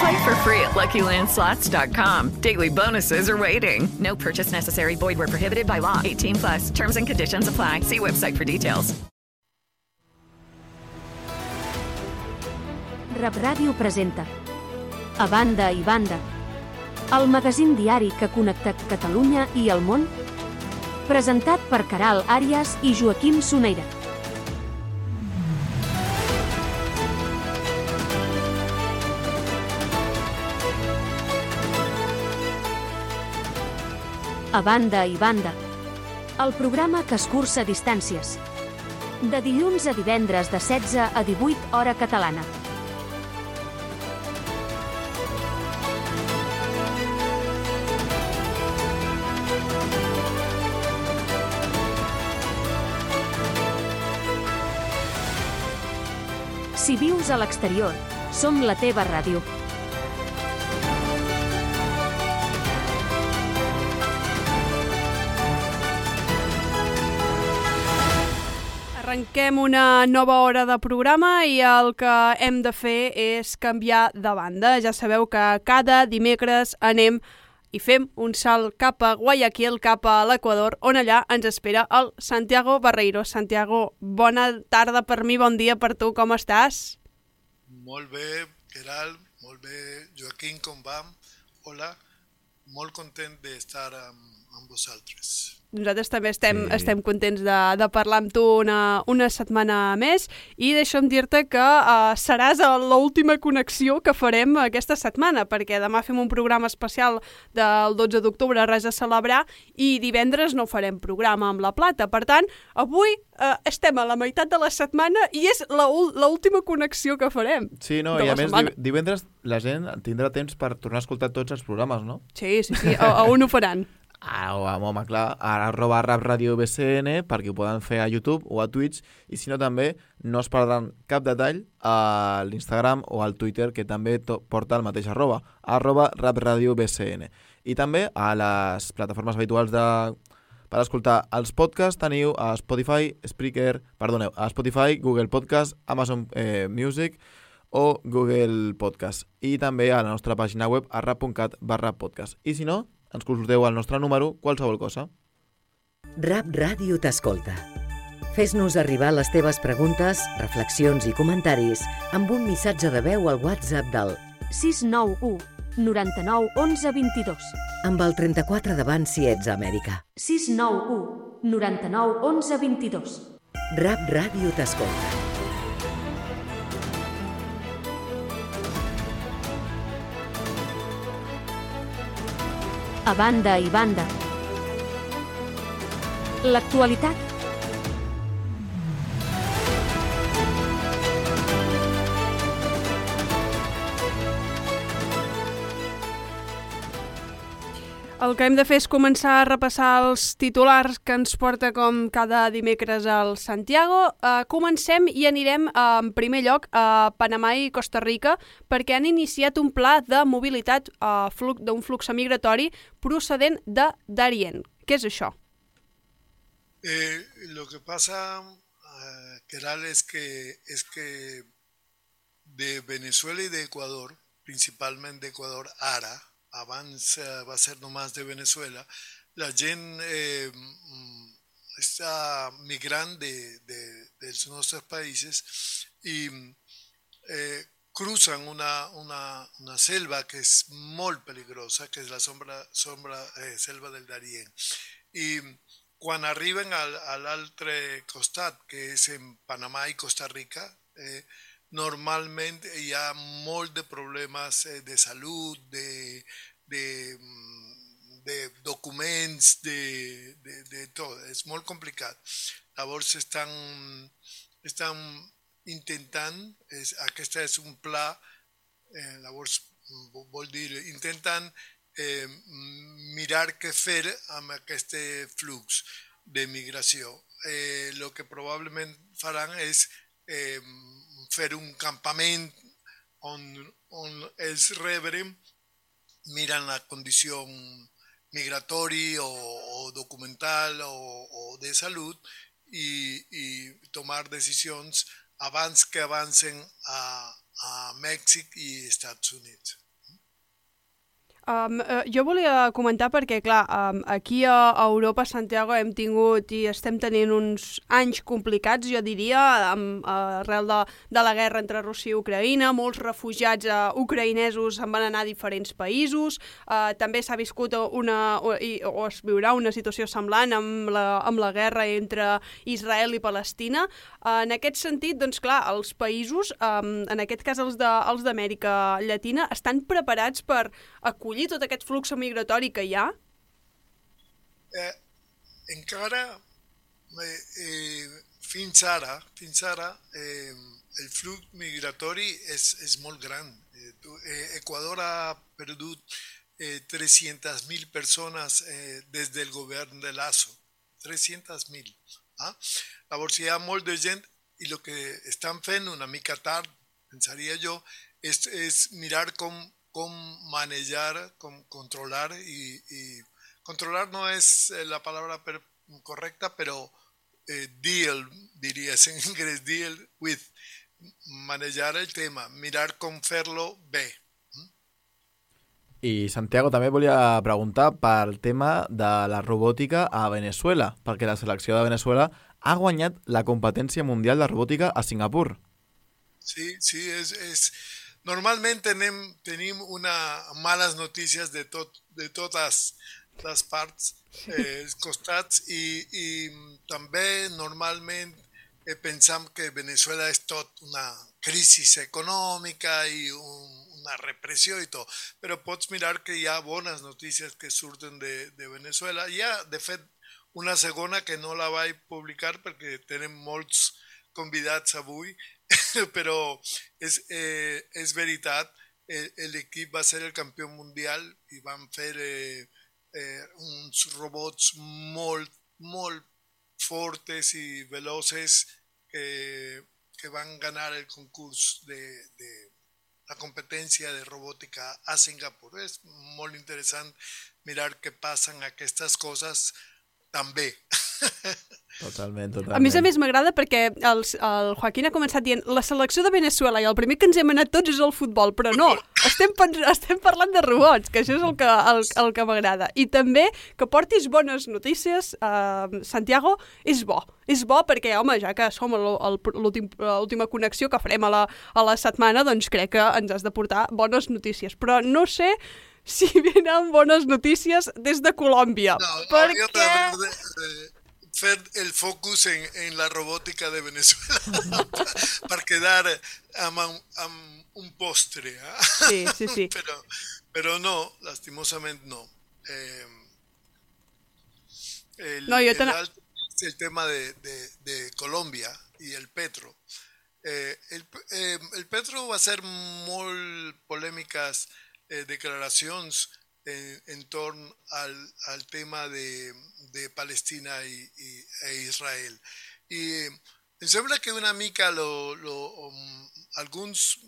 Play for free at LuckyLandSlots.com. Daily bonuses are waiting. No purchase necessary. Void where prohibited by law. 18 plus. Terms and conditions apply. See website for details. Rap Ràdio presenta A banda i banda el magazín diari que ha connectat Catalunya i el món presentat per Caral Àrias i Joaquim Soneira. A banda i banda. El programa que escurça distàncies. De dilluns a divendres de 16 a 18 hora catalana. Si vius a l'exterior, som la teva ràdio. Arrenquem una nova hora de programa i el que hem de fer és canviar de banda. Ja sabeu que cada dimecres anem i fem un salt cap a Guayaquil, cap a l'Equador, on allà ens espera el Santiago Barreiro. Santiago, bona tarda per mi, bon dia per tu, com estàs? Molt bé, Gerald, molt bé, Joaquim, com vam? Hola, molt content d'estar amb, amb vosaltres. Nosaltres també estem, sí. estem contents de, de parlar amb tu una, una setmana més i deixa'm dir-te que uh, seràs l'última connexió que farem aquesta setmana, perquè demà fem un programa especial del 12 d'octubre, res a celebrar, i divendres no farem programa amb La Plata. Per tant, avui uh, estem a la meitat de la setmana i és l'última connexió que farem. Sí, no, i a més setmana. divendres la gent tindrà temps per tornar a escoltar tots els programes, no? Sí, sí, sí, a, a on ho faran? A, home, clar, a arroba rap radio BCN perquè ho poden fer a YouTube o a Twitch i si no també no es perdran cap detall a l'Instagram o al Twitter que també porta el mateix arroba, arroba rap radio BCN. I també a les plataformes habituals de, per escoltar els podcasts teniu a Spotify, Spreaker, perdoneu, a Spotify, Google Podcast, Amazon eh, Music o Google Podcast. I també a la nostra pàgina web a rap.cat barra podcast. I si no, ens consulteu al nostre número qualsevol cosa. Rap Ràdio t'escolta. Fes-nos arribar les teves preguntes, reflexions i comentaris amb un missatge de veu al WhatsApp del 691 99 11 22. Amb el 34 davant si ets a Amèrica. 691 99 11 22. Rap Ràdio t'escolta. A banda i banda. L'actualitat El que hem de fer és començar a repassar els titulars que ens porta com cada dimecres al Santiago. Uh, comencem i anirem uh, en primer lloc a Panamà i Costa Rica perquè han iniciat un pla de mobilitat uh, flux, d'un flux migratori procedent de Darien. Què és això? Eh, lo que pasa, uh, Keral, es que, es que de Venezuela y de Ecuador, principalmente de Ecuador, ARA, abans eh, va ser només de Venezuela, la gent eh, mm, està migrant de, de, dels nostres països i eh, cruzan una, una, una selva que és molt peligrosa, que és la sombra, sombra eh, selva del Darién. I quan arriben al, a l'altre costat, que és en Panamà i Costa Rica, eh, normalment hi ha molt de problemes eh, de salut, de, de, de documents, de, de, de tot. És molt complicat. Llavors estan, estan intentant, és, aquesta és un pla, eh, llavors vol dir, intenten eh, mirar què fer amb aquest flux de migració. Eh, el que probablement faran és eh, fer un campament on, on els rebren miren la condició migratori o, documental o, o de salut i, i tomar decisions abans que avancen a, a Mèxic i Estats Units. Um, uh, jo volia comentar perquè, clar, um, aquí a, Europa, a Santiago, hem tingut i estem tenint uns anys complicats, jo diria, amb, uh, arrel de, de la guerra entre Rússia i Ucraïna, molts refugiats uh, ucraïnesos se'n van anar a diferents països, uh, també s'ha viscut una, o, i, o es viurà una situació semblant amb la, amb la guerra entre Israel i Palestina. Uh, en aquest sentit, doncs clar, els països, um, en aquest cas els d'Amèrica Llatina, estan preparats per acollir acollir tot aquest flux migratori que hi ha? Eh, encara, eh, eh, fins ara, fins ara eh, el flux migratori és, és molt gran. Eh, eh ha perdut eh, 300.000 persones eh, des del govern de Lazo. 300.000. Ah? Llavors hi ha molt de gent i el que estan fent una mica tard, pensaria jo, és, és mirar com cómo manejar, cómo controlar y, y, controlar no es eh, la palabra per, correcta, pero eh, deal, dirías en inglés, deal with, manejar el tema, mirar com fer-lo bé. I Santiago també volia preguntar pel tema de la robòtica a Venezuela, perquè la selecció de Venezuela ha guanyat la competència mundial de robòtica a Singapur. Sí, sí, és, és, normalmente tenemos tenim una malas noticias de, tot, de todas las partes, eh, costats, i, i també normalment eh, pensam que Venezuela és tot una crisi econòmica i un, una repressió i tot, però pots mirar que hi ha bones notícies que surten de, de Venezuela. Hi ha, de fet, una segona que no la vaig publicar perquè tenem molts convidats avui, pero es, eh, es veritat, el, el equip va ser el campió mundial i van fer eh, eh, robots molt, molt fortes i veloces que, que van ganar el concurs de, la competència de robòtica a Singapur. És molt interessant mirar què passen aquestes coses també. Totalment, totalment. A més a més m'agrada perquè els, el Joaquín ha començat dient la selecció de Venezuela i el primer que ens hem anat tots és el futbol, però no, estem, estem parlant de robots, que això és el que, el, el que m'agrada. I també que portis bones notícies, eh, Santiago, és bo. És bo perquè, home, ja que som l'última connexió que farem a la, a la setmana, doncs crec que ens has de portar bones notícies. Però no sé si venen bones notícies des de Colòmbia. No, perquè... De, de, de, fer el focus en, en la robòtica de Venezuela per quedar amb un postre. Eh? Sí, sí, sí. Però, però no, lastimosament no. Eh, el, no, jo el, el tema de, de, de Colòmbia i el petro. Eh, el, eh, el petro va ser molt polèmiques eh, declaracions en, en torn al, al tema de, de Palestina i, i, e Israel. I em sembla que una mica lo, lo, um, alguns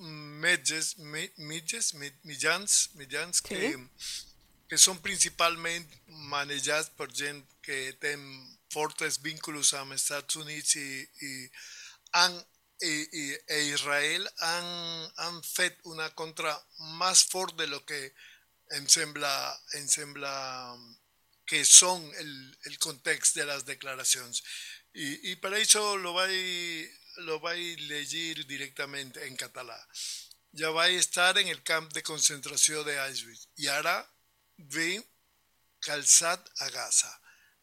metges, metges, mitjans, mitjans sí. que, que són principalment manejats per gent que té fortes vínculos amb els Estats Units i, i, han, i, i, e Israel han, han fet una contra més fort de lo que em sembla, em sembla que són el, el context de les declaracions. I, i per això lo vaig, lo vaig llegir directament en català. Ja vaig estar en el camp de concentració d'Auschwitz i ara ve calçat a Gaza.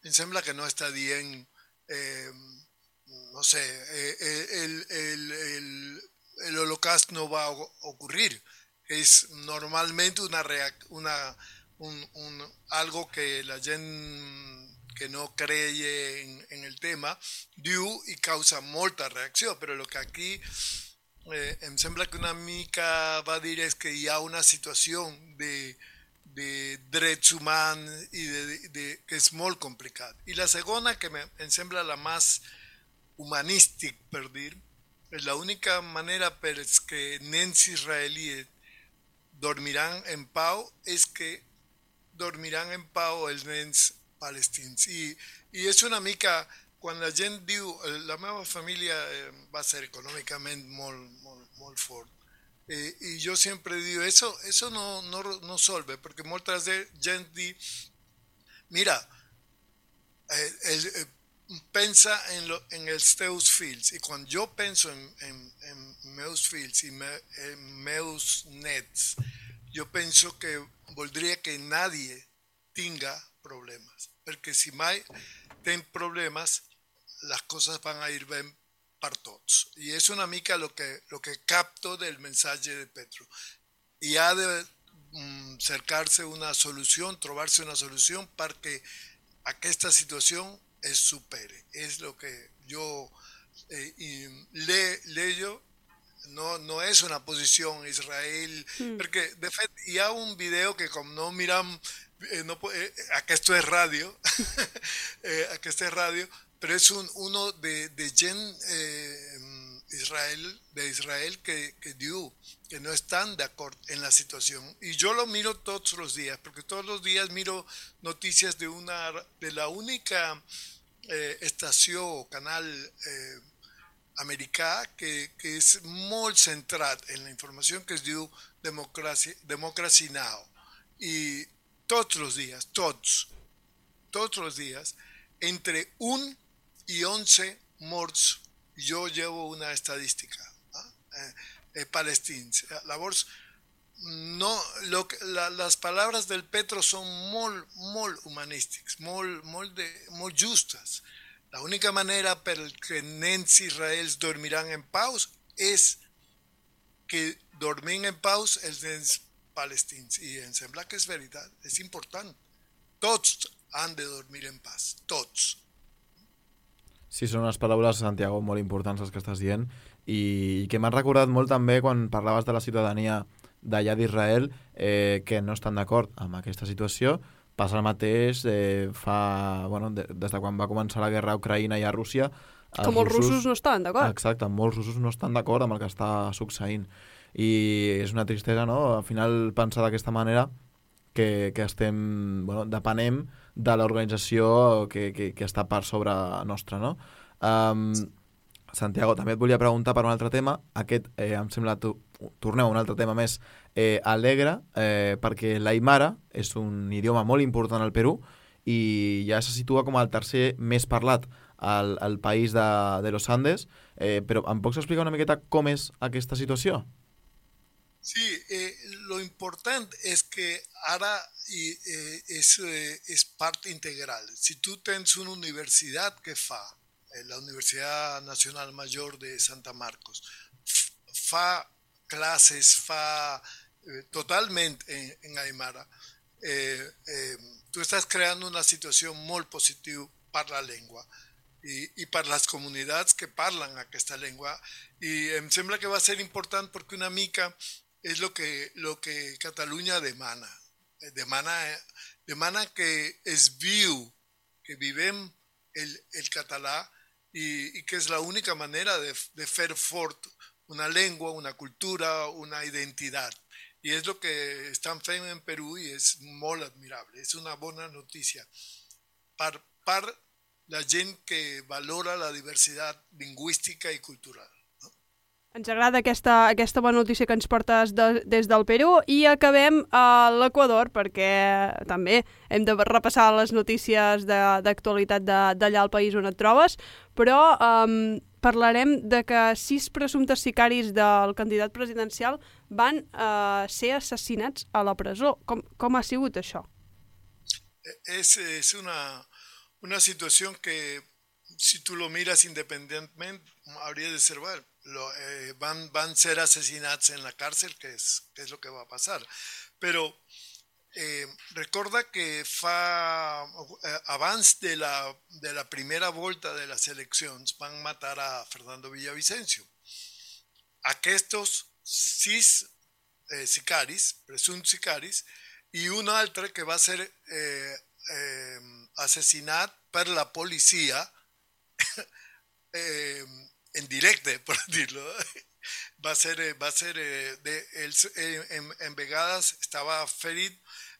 em sembla que no està dient, eh, no sé, eh, el, el, el, el holocaust no va a ocurrir. Es normalmente una, una un, un, algo que la gente que no cree en, en el tema diu y causa molta reacció, però el que aquí eh, em que una mica va dir és que hi ha una situació de, de drets humans i de, de, que és molt complicat. I la segona, que me, em la més humanístic, per dir, la única manera per que nens israelíes dormiran en pau és que dormiran en pau els nens palestins. I, i és una mica, quan la gent diu la meva família eh, va ser econòmicament molt, molt, molt fort, eh, i jo sempre digo, eso, eso no, no, no solve, perquè moltes gent di, mira, eh, el, eh, pensa en, lo, en els teus fills i quan jo penso en, en, en meus fills i me, en meus nets jo penso que voldria que nadie tinga problemes perquè si mai ten problemes les coses van a ir ben per tots i és una mica lo que, lo que capto del mensatge de Petro. I ha de mm, cercar-se una solució, trobar-se una solució perquè aquesta situació es supere. Es lo que yo eh, y le, leyo no, no és una posició Israel, mm. perquè de fet hi ha un video que com no miram, eh, no, eh, aquest és ràdio, eh, aquest és ràdio, però és un, uno de, de gent eh, Israel, de Israel que, que diu que no están de acuerdo en la situación. Y yo lo miro todos los días, porque todos los días miro noticias de, una, de la única eh, estació o canal eh, que, que és molt centrat en la informació que es diu Democracy, Democracy Now! I tots els dies, tots, tots els dies, entre 1 i 11 morts, jo llevo una estadística, eh, eh, palestins. Llavors, no, lo la, las palabras del Petro son molt, molt humanístiques, molt, molt, de, molt justes. La única manera per que nens israels dormiran en paus és que dormin en paus els nens palestins. I em sembla que és veritat, és important. Tots han de dormir en paz, tots. Sí, són unes paraules, Santiago, molt importants les que estàs dient i que m'han recordat molt també quan parlaves de la ciutadania d'allà d'Israel eh, que no estan d'acord amb aquesta situació. Passa el mateix eh, fa, bueno, de, des de quan va començar la guerra a Ucraïna i a Rússia. Que molts russos, russos no estan d'acord. Exacte, molts russos no estan d'acord amb el que està succeint. I és una tristesa, no?, al final pensar d'aquesta manera que, que estem, bueno, depenem de l'organització que, que, que està per sobre nostra, no? Um, Santiago, també et volia preguntar per un altre tema. Aquest, eh, em sembla, tu, torneu a un altre tema més eh, alegre, eh, perquè l'aimara és un idioma molt important al Perú i ja se situa com el tercer més parlat al, al país de, de los Andes, eh, però em pots explicar una miqueta com és aquesta situació? Sí, eh, lo important és que i, eh, és, eh, part integral. Si tu tens una universitat que fa, eh, la Universitat Nacional Major de Santa Marcos, fa classes, fa eh, totalment en, en Aymara, eh, eh, tu estàs creant una situació molt positiva per la llengua i, i per les comunitats que parlen aquesta llengua i em sembla que va ser important perquè una mica és lo que, lo que Catalunya demana. Demana, demana que es viu, que vivem el, el català i, i que és l'única manera de, de fer fort una llengua, una cultura, una identitat. I és el que estan fent en Perú i és molt admirable. És una bona notícia per, per la gent que valora la diversitat lingüística i cultural. Ens agrada aquesta, aquesta bona notícia que ens portes de, des del Perú i acabem a l'Equador perquè també hem de repassar les notícies d'actualitat d'allà al país on et trobes, però um, parlarem de que sis presumptes sicaris del candidat presidencial van uh, ser assassinats a la presó. Com, com ha sigut això? És, és una, una situación que si tú lo miras independientemente, habría de ser, bueno, lo, eh, van, van a ser asesinados en la cárcel, que es, que es lo que va a pasar. Pero eh, que fa eh, de la, de la primera volta de les eleccions van matar a Fernando Villavicencio. Aquests sis eh, sicaris, presumptes sicaris, i un altre que va ser eh, eh, la policia eh, en directe, per dir-lo. Va ser, eh, va ser eh, de, el, eh, en, vegades estava ferit,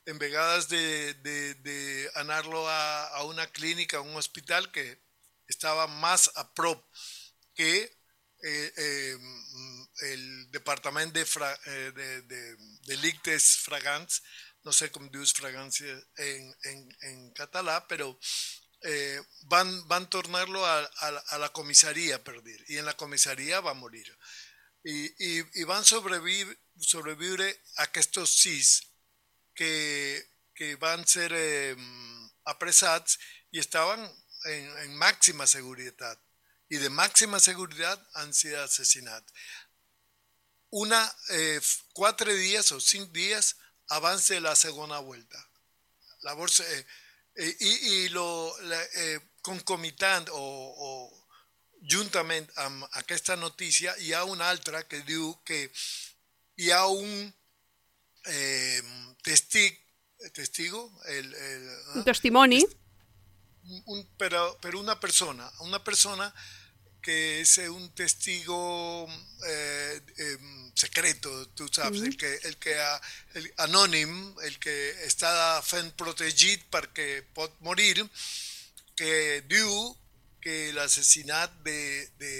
en vegades de, de, de anar-lo a, a una clínica, a un hospital que estava més a prop que eh, eh, el Departament de, fra, eh, de, de Delictes Fragants, no sé com dius fragància en, en, en català, però eh, van, van tornar-lo a, a, a la comissaria, per dir, i en la comissaria va morir. I, i, i van sobreviure, sobreviure aquests sis que, que van ser eh, apressats i estaven en, en màxima seguretat. I de màxima seguretat han sido assassinats. Una, eh, quatre dies o cinc dies abans de la segona vuelta. La bolsa, eh, i, i lo, la, eh, concomitant o, o juntament amb aquesta notícia hi ha una altra que diu que hi ha un eh, testig, testigo, el, el, Un testimoni. un, pero, pero una persona, una persona que es un testigo eh, eh, secreto, tú sabes, el que, el que ha, el anònim, el que està fent protegit perquè pot morir, que diu que l'assassinat de, de,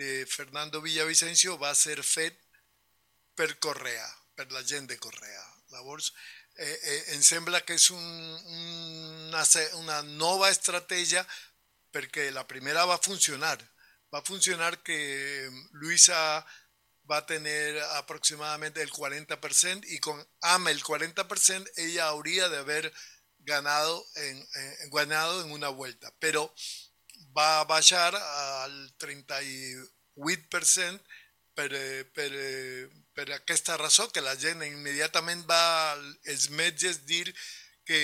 de Fernando Villavicencio va ser fet per Correa, per la gent de Correa. Llavors, eh, eh, em sembla que és un, una, una nova estratègia perquè la primera va funcionar. Va funcionar que Luisa va tener aproximadamente el 40% y con AM el 40% ella habría de haber ganado en, en, ganado en una vuelta. Pero va a baixar al 38% per, per, per aquesta raó que la gent immediatament va als metges dir que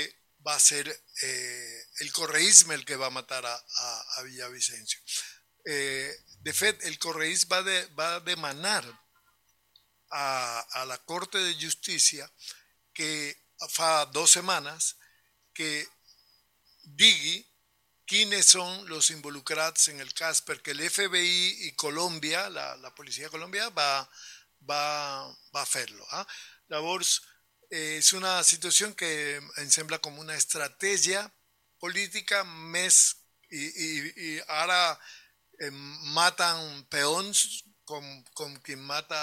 va ser eh, el correísme el que va matar a, a, a Villavicencio. Eh, de fet, el correís va, de, va demanar a, a la Corte de Justícia que fa dos setmanes que digui quiénes son los involucrados en el caso, porque el FBI y Colombia, la, la policía Colombia, va, va, va a hacerlo. ¿ah? Llavors, eh, és una situació que em sembla com una estratègia política més i, i, i ara eh, maten peons com, com qui mata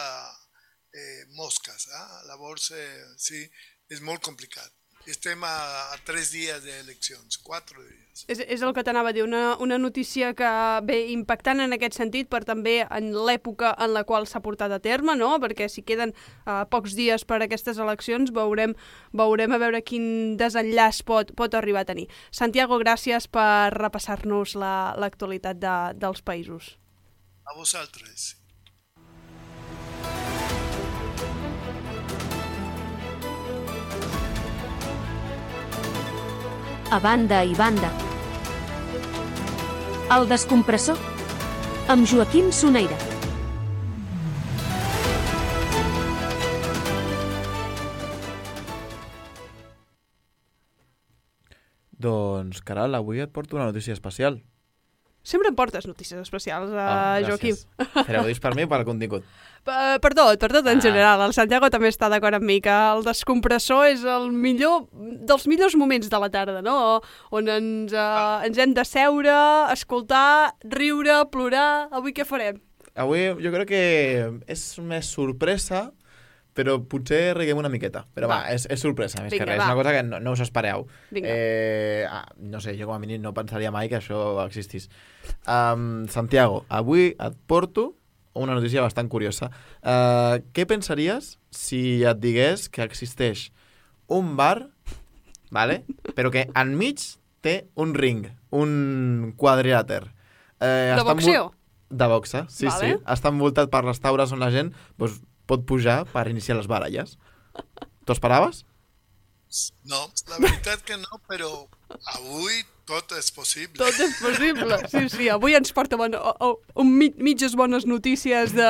eh, mosques. Ah? Llavors, eh, sí, és molt complicat. Estem a, a tres dies d'eleccions, quatre dies. És, és el que t'anava a dir, una, una notícia que ve impactant en aquest sentit, per també en l'època en la qual s'ha portat a terme, no? perquè si queden uh, pocs dies per a aquestes eleccions veurem, veurem a veure quin desenllaç pot, pot arribar a tenir. Santiago, gràcies per repassar-nos l'actualitat la, de, dels països. A vosaltres. A banda i banda. El descompressor, amb Joaquim Soneira. Doncs, Caral, avui et porto una notícia especial. Sempre em portes notícies especials, uh, Ah, Joaquim. gràcies. Però ho dius per mi o per contingut? Per, per tot, per tot en Ah. general. El Santiago també està d'acord amb mi que el descompressor és el millor dels millors moments de la tarda, no? On ens, uh, ens hem de seure, escoltar, riure, plorar... Avui què farem? Avui jo crec que és més sorpresa, però potser riguem una miqueta. Però va, Va. és, és sorpresa, més Vinga, que res. va. És una cosa que no, no us espereu. Vinga. Eh, ah, no sé, jo com a mínim no pensaria mai que això existís. Um, Santiago, avui et porto una notícia bastant curiosa. Uh, què pensaries si et digués que existeix un bar, vale? però que enmig té un ring, un quadrilàter. Eh, De boxeo? De boxa, sí, Vale. sí. Està envoltat per les taules on la gent doncs, pot pujar per iniciar les baralles. T'ho esperaves? No, la veritat que no, però avui tot és possible. Tot és possible. Sí, sí, avui ens porta bona, o, o, mitges bones notícies de,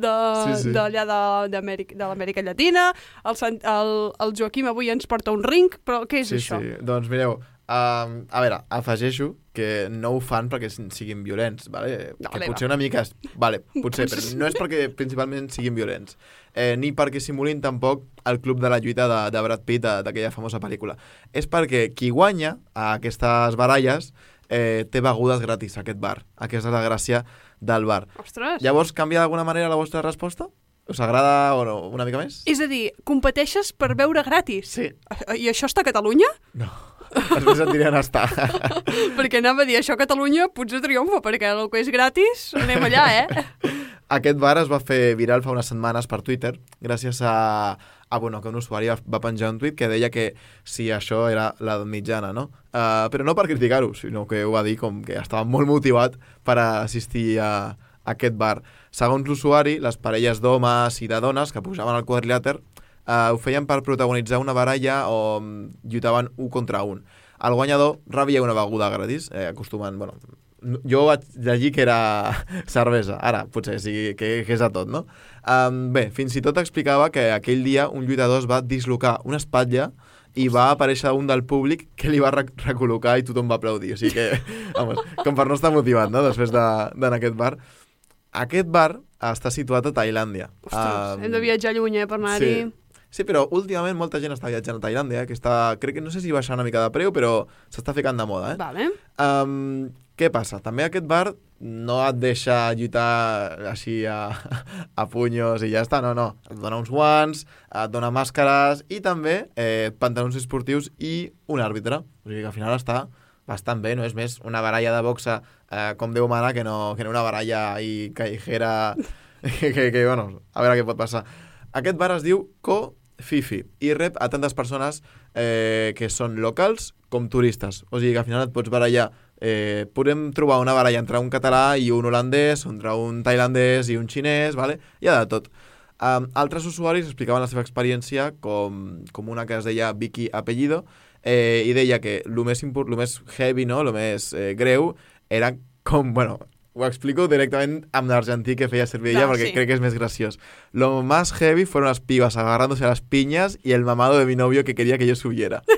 de, Sí, sí. d'allà de, d'Amèrica- de l'Amèrica Llatina. El, el, el Joaquim avui ens porta un ring, però què és sí, això? sí. Doncs mireu, um, a veure, afegeixo que no ho fan perquè siguin violents, vale? No, que potser una mica... Vale, potser, però no és perquè principalment siguin violents. Eh, ni perquè simulin tampoc el club de la lluita de, de Brad Pitt d'aquella famosa pel·lícula. És perquè qui guanya a aquestes baralles eh, té begudes gratis a aquest bar. Aquesta és la gràcia del bar. Ostres! Llavors, canvia d'alguna manera la vostra resposta? Us agrada o no, una mica més? És a dir, competeixes per beure gratis? Sí. I això està a Catalunya? No. Després et diré on està. perquè anava a dir, això a Catalunya potser triomfa, perquè el que és gratis, anem allà, eh? Aquest bar es va fer viral fa unes setmanes per Twitter gràcies a, a bueno, que un usuari va- penjar un tuit que deia que si això era la mitjana, no? Uh, però no per criticar-ho, sinó que ho va dir com que estava molt motivat per assistir a, a aquest bar. Segons l'usuari, les parelles d'homes i de dones que pujaven al quadrilàter uh, ho feien per protagonitzar una baralla o lluitaven un contra un. El guanyador rebia una beguda gratis, eh, acostumant, bueno, no- jo vaig llegir que era cervesa, ara potser sigui que, que és a tot, no? Um, bé, fins i tot explicava que aquell dia un lluitador es va dislocar una espatlla i va aparèixer un del públic que li va rec recol·locar i tothom va aplaudir. O sigui que, vamos, com per no estar motivat, no?, després d'anar de, aquest bar. Aquest bar està situat a Tailàndia. Ostres, hem de viatjar lluny, eh, per anar-hi. Sí. Sí, però últimament molta gent està viatjant a Tailàndia, que està, crec que no sé si baixant una mica de preu, però s'està ficant de moda, eh? Vale. Um, què passa? També aquest bar no et deixa lluitar així a, a punyos i ja està, no, no. Et dona uns guants, et dona màscares i també eh, pantalons esportius i un àrbitre. O sigui que al final està bastant bé, no és més una baralla de boxa eh, com Déu mana que no, que no una baralla i callejera que, que, que, bueno, a veure què pot passar. Aquest bar es diu Co Fifi i rep a tantes persones eh, que són locals com turistes. O sigui que al final et pots barallar. Eh, podem trobar una baralla entre un català i un holandès, entre un tailandès i un xinès, vale? hi ha de tot. Um, altres usuaris explicaven la seva experiència com, com una que es deia Vicky Apellido eh, i deia que el més, més heavy, no? el més eh, greu, era com, bueno, ho explico directament amb l'argentí que feia servir ella Clar, porque sí. creo que es más gracioso. Lo más heavy fueron las pibas agarrándose a las piñas y el mamado de mi novio que quería que yo subiera.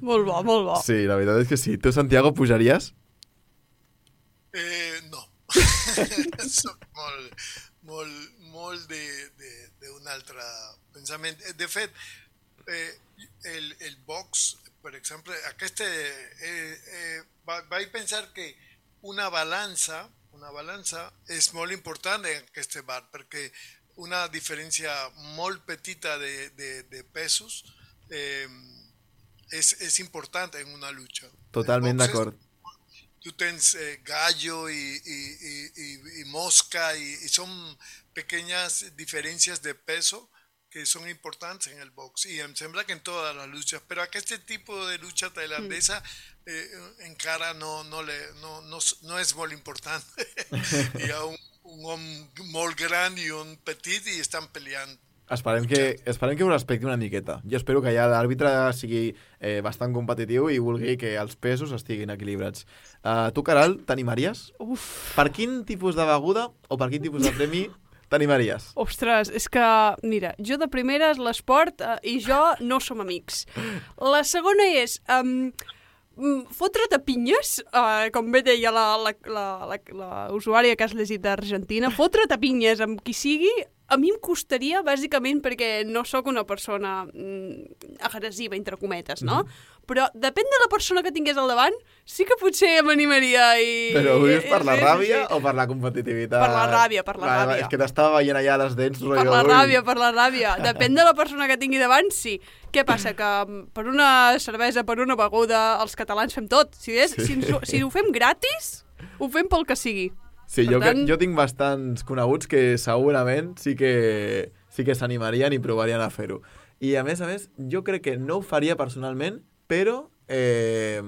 Molt bo, molt bo. Sí, la veritat és que sí. Tu, Santiago, pujaries? Eh, no. Soc molt, molt, molt de, de, d'un altre pensament. Eh, De fet, eh, el, el box, per exemple, aquest, eh, eh, va- vaig pensar que una balança, una balança és molt important en aquest bar, perquè una diferència molt petita de, de, de pesos eh, és, és important en una lucha. Totalment d'acord. tú tienes eh, gallo y, y mosca y, y son pequeñas diferencias de peso que son importantes en el box y em sembla que en todas las luchas pero a que este tipo de lucha tailandesa eh, en cara no no le no, no, no es muy importante y a un, un home molt gran y un petit y están peleando Esperem que, esperem que ho respecti una miqueta. Jo espero que ja l'àrbitre sigui eh, bastant competitiu i vulgui que els pesos estiguin equilibrats. Uh, tu, Caral, t'animaries? Uf. Per quin tipus de beguda o per quin tipus de premi t'animaries? Ostres, és que, mira, jo de primeres l'esport eh, i jo no som amics. La segona és... Um, Fotre't a pinyes, uh, com bé deia la, la, la, la, la usuària que has llegit d'Argentina, fotre't a pinyes amb qui sigui, a mi em costaria, bàsicament, perquè no sóc una persona mm, agressiva, entre cometes, no? Mhm. Però depèn de la persona que tingués al davant, sí que potser m'animaria i... Però ho dius per la sí, ràbia sí. o per la competitivitat? Per la ràbia, per la Vale, ràbia. És que t'estava veient allà les dents. Per la ràbia, per la ràbia. Depèn de la persona que tingui davant, sí. Què passa? Que mm, per una cervesa, per una beguda, els catalans fem tot. Si, és, Sí. si, ens- si ho fem gratis, ho fem pel que sigui. Sí, Per jo, tant- que, jo tinc bastants coneguts que segurament sí que sí que s'animarien i provarien a fer-ho. I a més a més, jo crec que no ho faria personalment, però eh,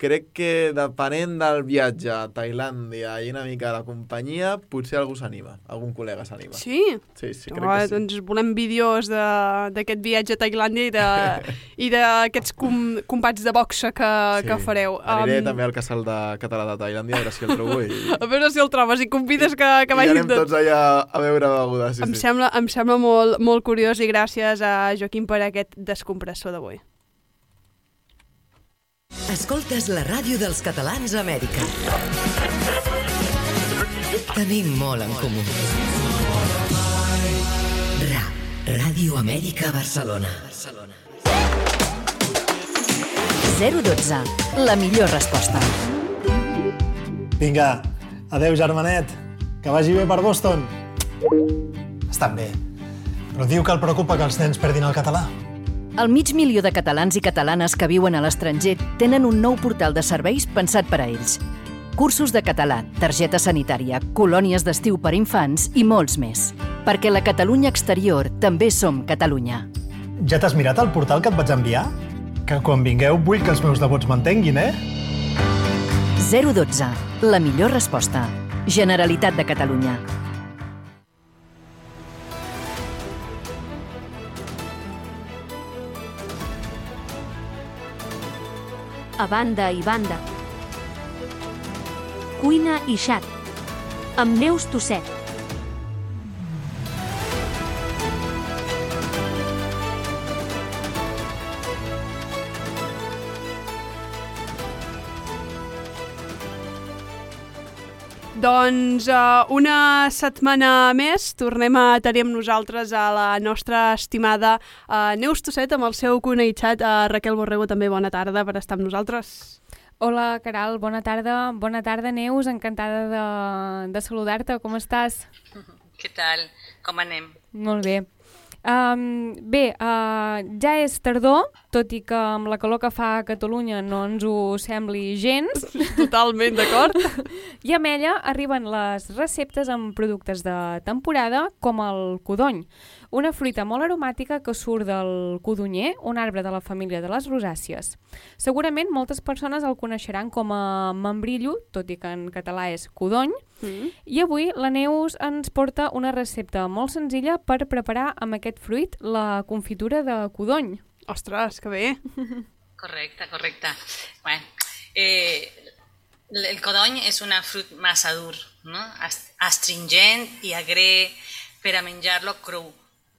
crec que depenent del viatge a Tailàndia i una mica de la companyia, potser algú s'anima, algun col·lega s'anima. Sí? Sí, sí, crec oh, que sí. Doncs volem vídeos de- d'aquest viatge a Tailàndia i de- i d'aquests com, combats de boxa que, Sí. que fareu. Aniré Um, també al casal de català de Tailàndia, a veure si el trobo i, A veure si el trobes i convides que, que i vagin anem tots allà a veure begudes. Sí, em, sí. sembla, em sembla molt, molt curiós i gràcies a Joaquim per aquest descompressor d'avui. Escoltes la ràdio dels catalans a Amèrica. Tenim molt en comú. RA, Ràdio Amèrica Barcelona. 012. La millor resposta. Vinga, adeu germanet, que vagi bé per Boston. Estan bé, però diu que el preocupa que els nens perdin el català. El mig milió de catalans i catalanes que viuen a l'estranger tenen un nou portal de serveis pensat per a ells. Cursos de català, targeta sanitària, colònies d'estiu per infants i molts més. Perquè la Catalunya exterior també som Catalunya. Ja t'has mirat el portal que et vaig enviar? Que quan vingueu vull que els meus devots m'entenguin, eh? 012. La millor resposta. Generalitat de Catalunya. A banda i banda. Cuina i xat. Amb Neus Tosset. Doncs uh, una setmana més tornem a tenir amb nosaltres a la nostra estimada uh, Neus Tosset amb el seu coneixat. Uh, Raquel Borrego, també bona tarda per estar amb nosaltres. Hola, Caral, bona tarda. Bona tarda, Neus, encantada de, de saludar-te. Com estàs? Què tal? Com anem? Molt bé. Um, bé, uh, ja és tardor, tot i que amb la calor que fa a Catalunya no ens ho sembli gens. Totalment d'acord. I amb ella arriben les receptes amb productes de temporada, com el codony, una fruita molt aromàtica que surt del codonyer, un arbre de la família de les rosàcies. Segurament moltes persones el coneixeran com a membrillo, tot i que en català és codony, Mm. i avui la Neus ens porta una recepta molt senzilla per preparar amb aquest fruit la confitura de codony. Ostres, que bé! Correcte, correcte. Bueno, eh, el codony és una fruit massa dur, no? Ast- astringent i agre per a menjar-lo cru.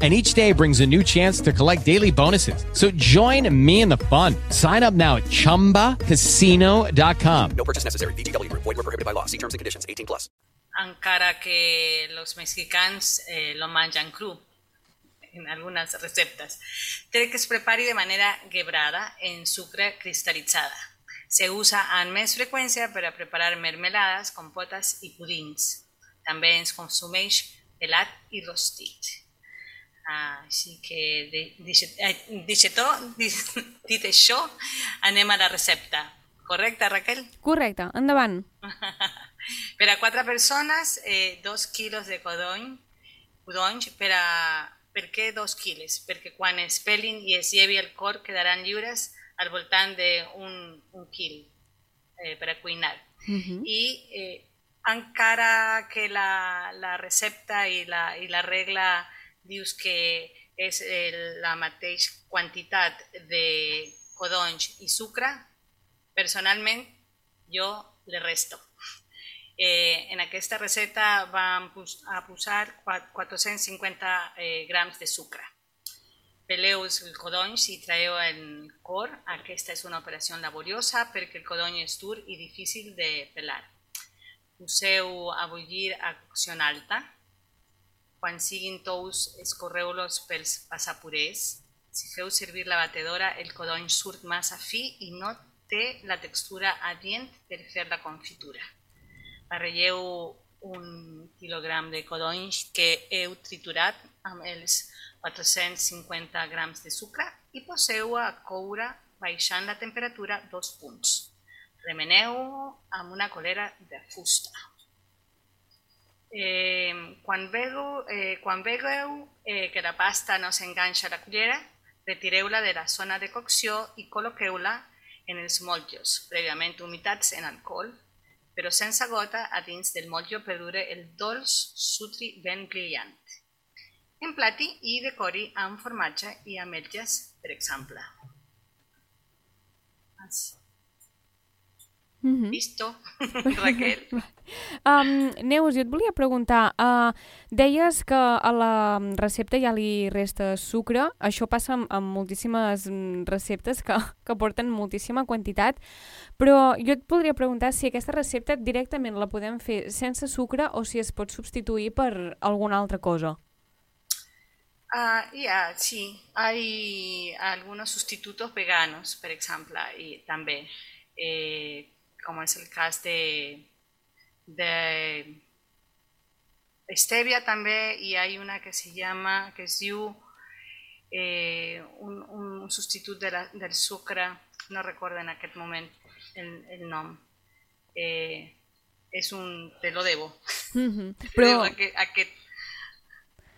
And each day brings a new chance to collect daily bonuses. So join me in the fun. Sign up now at chumbacasino.com. No purchase necessary. VGW Group. Void were prohibited by law. See terms and conditions. 18 plus. encara que los mexicanos eh, lo manjan cru en algunas recetas. Té que es prepari de manera quebrada en sucre cristalitzada. Se usa amb més freqüència per a preparar mermelades, compotes i pudins. També es consumeix pelat i rostit. Ah, així que, de- dit eh, dit tot, dit això, anem a la recepta. Correcte, Raquel? Correcte, endavant. Per a quatre persones, eh, dos quilos de codony, codonys per a... Per què dos quilos? Perquè quan es pelin i es llevi el cor quedaran lliures al voltant d'un un quil eh, per a cuinar. I eh, encara que la, la recepta i la, i la regla dius que és la mateixa quantitat de codonys i sucre, personalment jo le resto. Eh, en aquesta recepta vam a posar qua- 450 eh, grams de sucre. Peleu els codonys i traeu el cor. Aquesta és una operació laboriosa perquè el codony és dur i difícil de pelar. Poseu a bullir a cocció alta. Quan siguin tous, escorreu-los pels passapurers. Si feu servir la batedora, el codony surt massa fi i no té la textura adient per fer la confitura. Barrelleu un quilogram de codonys que heu triturat amb els 450 grams de sucre i poseu a coure baixant la temperatura dos punts. Remeneu amb una colera de fusta. Eh, quan vegeu, eh, quan vegeu eh, que la pasta no s'enganxa a la cullera, retireu-la de la zona de cocció i col·loqueu-la en els motllos, prèviament humitats en alcohol, però sense gota a dins del motllo per dure el dolç sutri ben brillant. Emplati i decori amb formatge i ametlles, per exemple. Mm -hmm. Listo, Raquel. Um, Neus, jo et volia preguntar, uh, deies que a la recepta ja li resta sucre, això passa amb, amb moltíssimes mm, receptes que, que porten moltíssima quantitat, però jo et podria preguntar si aquesta recepta directament la podem fer sense sucre o si es pot substituir per alguna altra cosa. Ah, ya, sí, hay algunos sustitutos veganos, por ejemplo, y también, eh, como es el caso de, de stevia también, y hay una que se llama, que es you, eh, un, un sustituto de la- del sucre, no recuerdo en aquel momento el, el nombre. Eh, es un, te lo debo. Te Però, debo a que, a que-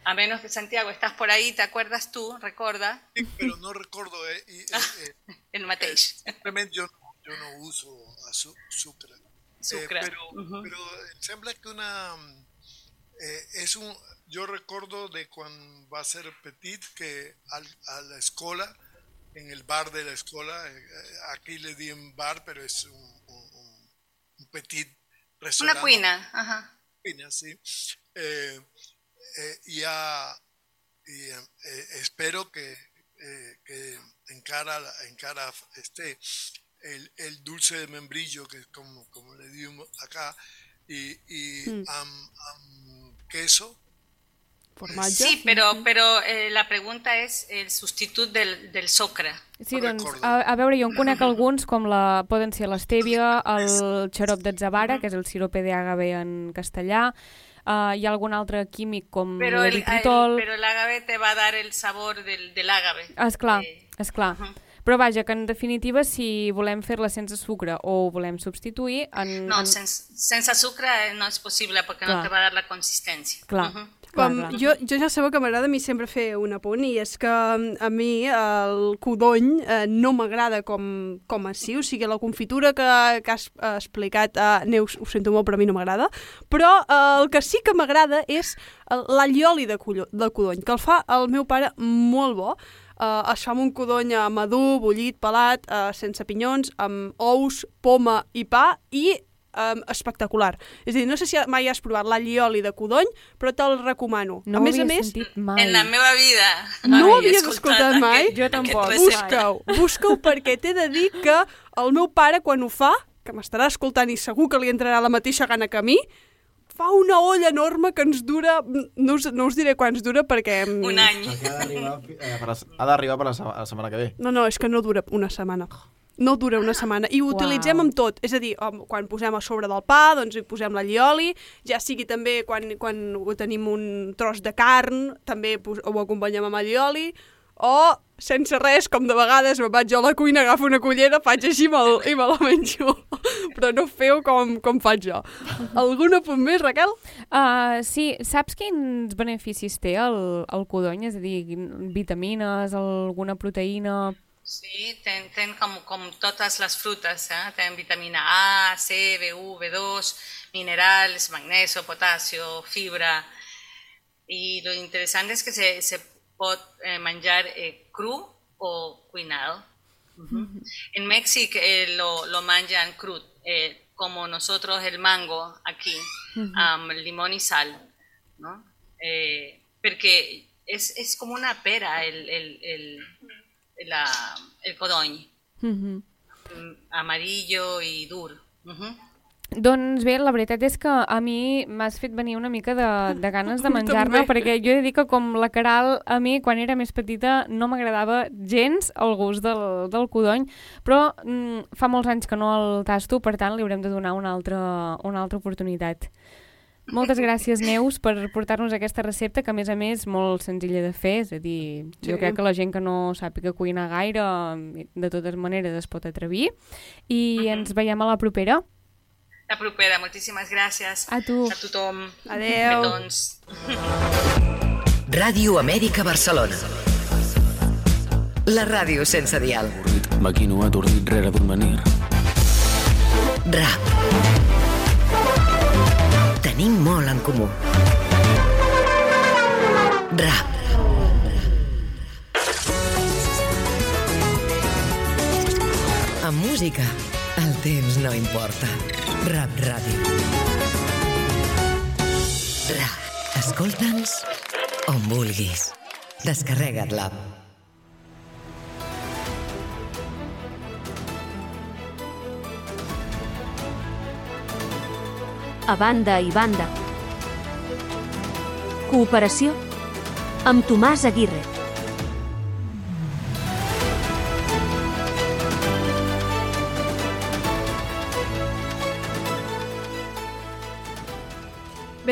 a menos que Santiago estás por ahí, ¿te acuerdas tú? Recuerda. Però no recordo, eh, eh, eh, El mateix. simplement jo, no- jo no uso azu- sucre. Sucre. Eh, però, Mhm. però em sembla que una... Eh, és un, jo recordo de quan va ser petit que al, a la escola, en el bar de la escola, eh, aquí le diem bar, però és un, un, un, un petit Una restaurant. cuina, ajá. Cuina, sí. Eh, eh, ya, y, eh, eh, espero que, eh, que encara, la- encara este, el, el dulce de membrillo, que es como, como le digo acá, y, y Mm. am- am queso. Sí, pero, pero eh, la pregunta es el sustituto del, del sucre. Sí, doncs, a, a veure, jo en conec alguns, com la, poden ser l'estèvia, el xarop d'atzavara, que és el sirope d'agave en castellà, uh, hi ha algun altre químic com Pero el, el- l'eritritol... pero el agave te va a dar el sabor del, del agave. Ah, esclar, esclar. Però vaja, que en definitiva, si volem fer-la sense sucre o ho volem substituir... En, No, en... sens, sense sucre eh, no es posible porque no Clar. te va a dar la consistencia. Clar. Ujú. Com, jo, jo ja sabeu que m'agrada a mi sempre fer un apunt i és que mm, a mi el codony eh, no m'agrada com, com així, o sigui, la confitura que, que has eh, explicat, eh, Neus, ho sento molt, però a mi no m'agrada, però eh, el que sí que m'agrada és el- l'allioli de, collo, de codony, que el fa el meu pare molt bo, Uh, es fa amb un codony eh, madur, bullit, pelat, uh, sense pinyons, amb ous, poma i pa i um, espectacular. És a dir, no sé si mai has provat l'allioli de codony, però te'l recomano. No a més ho a havia més, sentit mai. En la meva vida. no ho havies escoltat mai? aquest- Jo aquest tampoc. recepta. Busca-ho, busca-ho perquè t'he de dir que el meu pare, quan ho fa, que m'estarà escoltant i segur que li entrarà la mateixa gana que a mi, fa una olla enorme que ens dura... No us, no us diré quants dura perquè... mm, Un any. Perquè ha d'arribar eh, per la- per la, se- la setmana que ve. No, no, és que no dura una setmana. No dura una setmana. I ho Uau. utilitzem amb tot. És a dir, quan posem a sobre del pa, doncs hi posem l'allioli, ja sigui també quan, quan ho tenim un tros de carn, també pos- ho acompanyem amb allioli, o sense res, com de vegades me'n vaig jo a la cuina, agafo una cullera, faig així i me'l- i me la menjo. Però no feu com, com faig jo. Algun apunt més, Raquel? Uh, sí, saps quins beneficis té el, el codony? És a dir, vitamines, alguna proteïna... Sí, ten, ten como, como todas las frutas, ¿eh? ten vitamina A, C, B1, B2, minerales, magnesio, potasio, fibra. Y lo interesante es que se, se puede eh, manjar eh, cru o cuinado. En México eh, lo, lo manjan crudo, eh, como nosotros el mango aquí, am, limón y sal, ¿no? Eh, porque es, es como una pera el, el, el, la- el mm, amarillo y duro. Doncs bé, la veritat és que a mi m'has fet venir una mica de, de ganes de també. perquè jo he de dir que com la Caral, a mi, quan era més petita, no m'agradava gens el gust del, del codony, però mm, fa molts anys que no el tasto, per tant, li haurem de donar una altra, una altra oportunitat. Moltes gràcies, Neus, per portar-nos aquesta recepta, que a més a més molt senzilla de fer, és a dir, Sí. jo crec que la gent que no sàpiga cuinar gaire, de totes maneres es pot atrevir, i ens veiem a la propera. La propera, moltíssimes gràcies. A tu. A tothom. Adeu. Petons. Ràdio Amèrica Barcelona. La ràdio sense dial. Maquino atordit rere d'un menir. RAP. Tenim molt en comú. RAP. Amb música, el temps no importa. Rap Ràdio. RAP. Escolta'ns on vulguis. Descarrega't l'app. A banda i banda. Cooperació amb Tomàs Aguirre.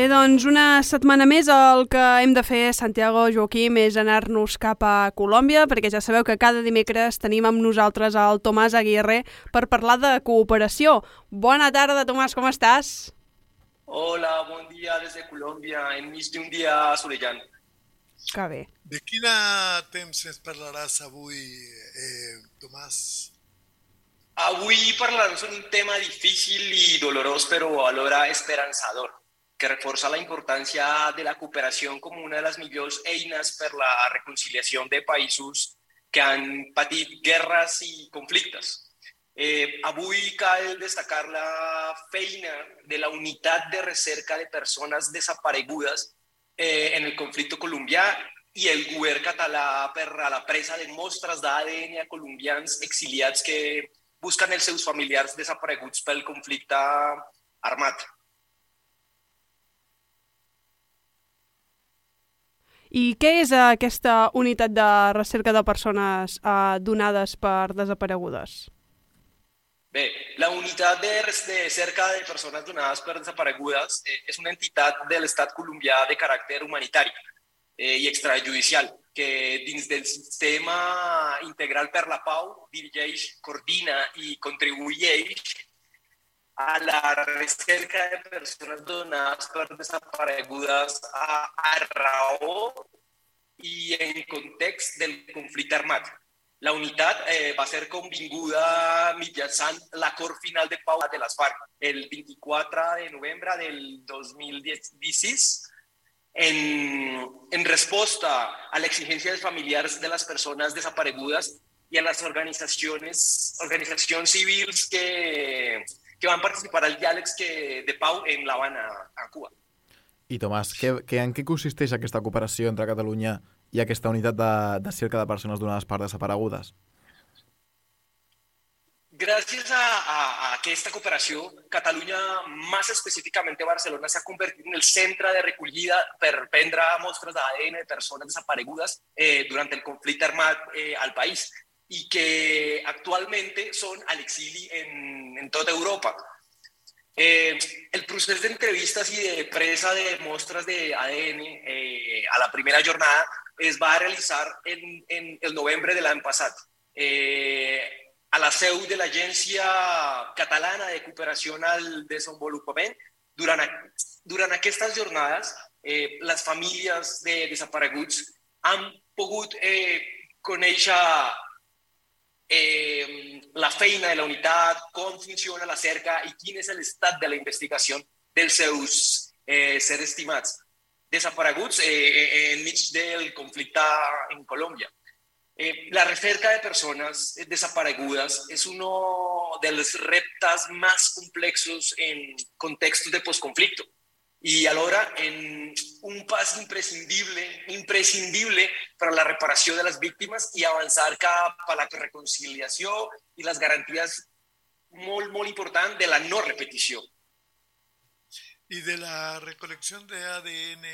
Doncs una setmana més el que hem de fer, Santiago, Joaquim, és anar-nos cap a Colòmbia, perquè ja sabeu que cada dimecres tenim amb nosaltres el Tomàs Aguirre per parlar de cooperació. Bona tarda, Tomàs, com estàs? Hola, buen día desde Colombia, enmig d'un dia assolellant. Que bé. De quina temps ens parlaràs avui, eh, Tomàs? Avui parlarem sobre un tema difícil i dolorós, però alhora esperançador, que reforça la importància de la cooperació com una de les millors eines per la reconciliació de països que han patit guerres i conflictes. Eh, avui cal destacar la feina de la unitat de recerca de persones desaparegudes eh, en el conflicte colombià i el govern català per a la presa de mostres d'ADN a colombians exiliats que busquen els seus familiars desapareguts pel conflicte armat. I què és aquesta unitat de recerca de persones eh, donades per desaparegudes? Bé, la unitat de, de cerca de persones donades per desaparegudes eh, és una entitat de l'estat colombià de caràcter humanitari eh, i extrajudicial que dins del sistema integral per la pau dirigeix, coordina i contribueix a la recerca de persones donades per desaparegudes a, a raó i en context del conflicte armat. La unitat eh, va ser convinguda mitjançant l'acord final de pau de les FARC el 24 de novembre del 2016 en, en resposta a l'exigència dels familiars de les persones desaparegudes i a les organitzacions, organitzacions civils que, que van participar al diàleg que, de pau en La Habana, a Cuba. I Tomàs, què, què, en què consisteix aquesta cooperació entre Catalunya i aquesta unitat de, de cerca de persones donades per desaparegudes? Gràcies a, a, a aquesta cooperació, Catalunya, més específicament Barcelona, s'ha convertit en el centre de recollida per prendre mostres d'ADN de persones desaparegudes eh, durant el conflicte armat eh, al país i que actualment són a l'exili en, en tota Europa. Eh, el procés d'entrevistes i de presa de mostres d'ADN eh, a la primera jornada es va realitzar en, en el novembre de l'any passat. Eh, a la seu de l'Agència Catalana de Cooperació al Desenvolupament. Durant, a- durant aquestes jornades, eh, les famílies de desapareguts han pogut eh, conèixer eh, la feina de la unitat, com funciona la cerca i quin és l'estat de la investigació dels seus eh, ser estimats desapareguts eh, eh, enmig del conflicte en Colòmbia. Eh, la recerca de persones eh, desaparegudes és uno dels reptes més complexos en contextos de postconflicto y alhora en un pas imprescindible, imprescindible para la reparació de les víctimes i avançar cap a la reconciliació i les garanties molt, molt important de la no repetició. I de la recolecció de ADN,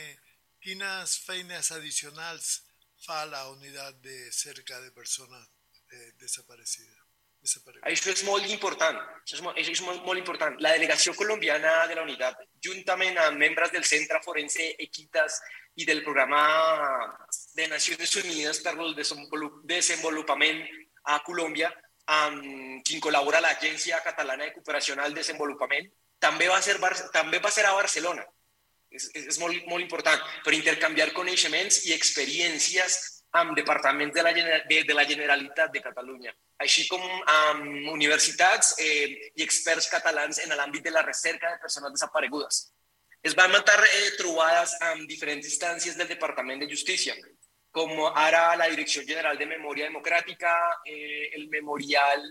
quines feines addicionals fa la unitat de cerca de persones eh, desaparecides? Això és molt important. Això és molt, això és molt, molt important. La delegació colombiana de la unitat, juntament amb membres del Centre Forense Equitas i del Programa de Nacions Unides per al Desenvolupament a Colòmbia, amb qui col·labora l'Agència Catalana de Cooperació al Desenvolupament, també va ser, també va ser a Barcelona. És, és molt, molt important per intercanviar coneixements i experiències amb departaments de la, de, de la Generalitat de Catalunya, així com amb universitats eh, i experts catalans en l'àmbit de la recerca de persones desaparegudes. Es van matar eh, trobades amb diferents instàncies del Departament de Justícia, com ara la Direcció General de Memòria Democràtica, eh, el Memorial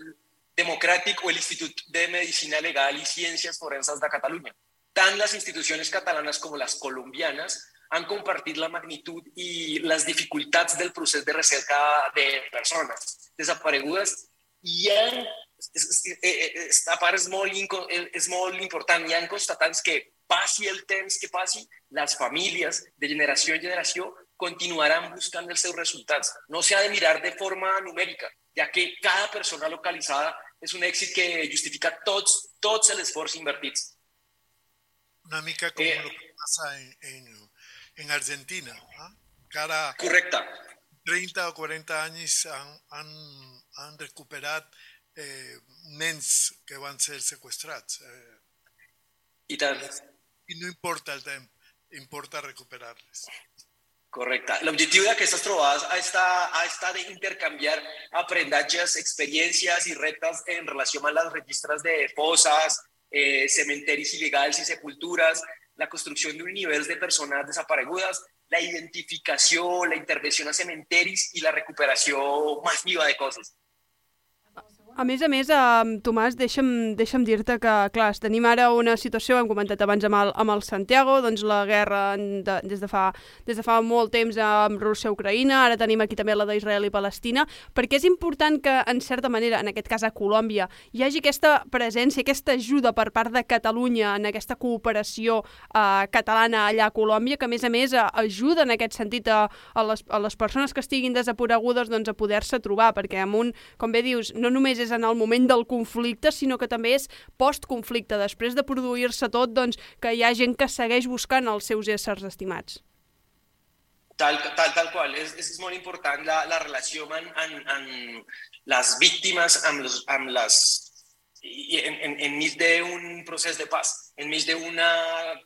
Democràtic o l'Institut de Medicina Legal i Ciències Forenses de Catalunya. Tant les institucions catalanes com les colombianes han compartit la magnitud i les dificultats del procés de recerca de persones desaparegudes i han, aquesta part és molt, és molt important, hi ha que passi el temps que passi, les famílies de generació en generació continuaran buscant els seus resultats. No s'ha de mirar de forma numèrica, ja que cada persona localitzada és un èxit que justifica tots, tots els esforços invertits. Una mica com eh, lo que passa en, en en Argentina. ¿ah? Cada Correcte. 30 o 40 anys han, han, han recuperat eh, nens que van ser sequestrats. Eh, I tant. I no importa el temps, importa recuperar-les. Correcte. L'objectiu d'aquestes trobades ha estat, ha estat d'intercanviar aprenentatges, experiències i reptes en relació amb els registres de fosses, eh, cementeris il·legals i sepultures, la construcció d'un univers de persones desaparegudes, la identificació, la intervenció a cementeris i la recuperació massiva de coses. A més a més, eh, Tomàs, deixa'm, deixa'm dir-te que, clar, tenim ara una situació, hem comentat abans amb el, amb el Santiago, doncs la guerra de, des, de fa, des de fa molt temps amb Rússia-Ucraïna, ara tenim aquí també la d'Israel i Palestina, perquè és important que, en certa manera, en aquest cas a Colòmbia, hi hagi aquesta presència, aquesta ajuda per part de Catalunya en aquesta cooperació eh, catalana allà a Colòmbia, que a més a més eh, ajuda en aquest sentit a, a, les, a les persones que estiguin desaparegudes doncs, a poder-se trobar, perquè amb un, com bé dius, no només és en el moment del conflicte, sinó que també és postconflicte, després de produir-se tot, doncs, que hi ha gent que segueix buscant els seus éssers estimats. Tal, tal, tal qual, és, és molt important la, la relació amb, amb, amb les víctimes, amb, les, amb les i en, en, enmig d'un procés de pas, enmig d'una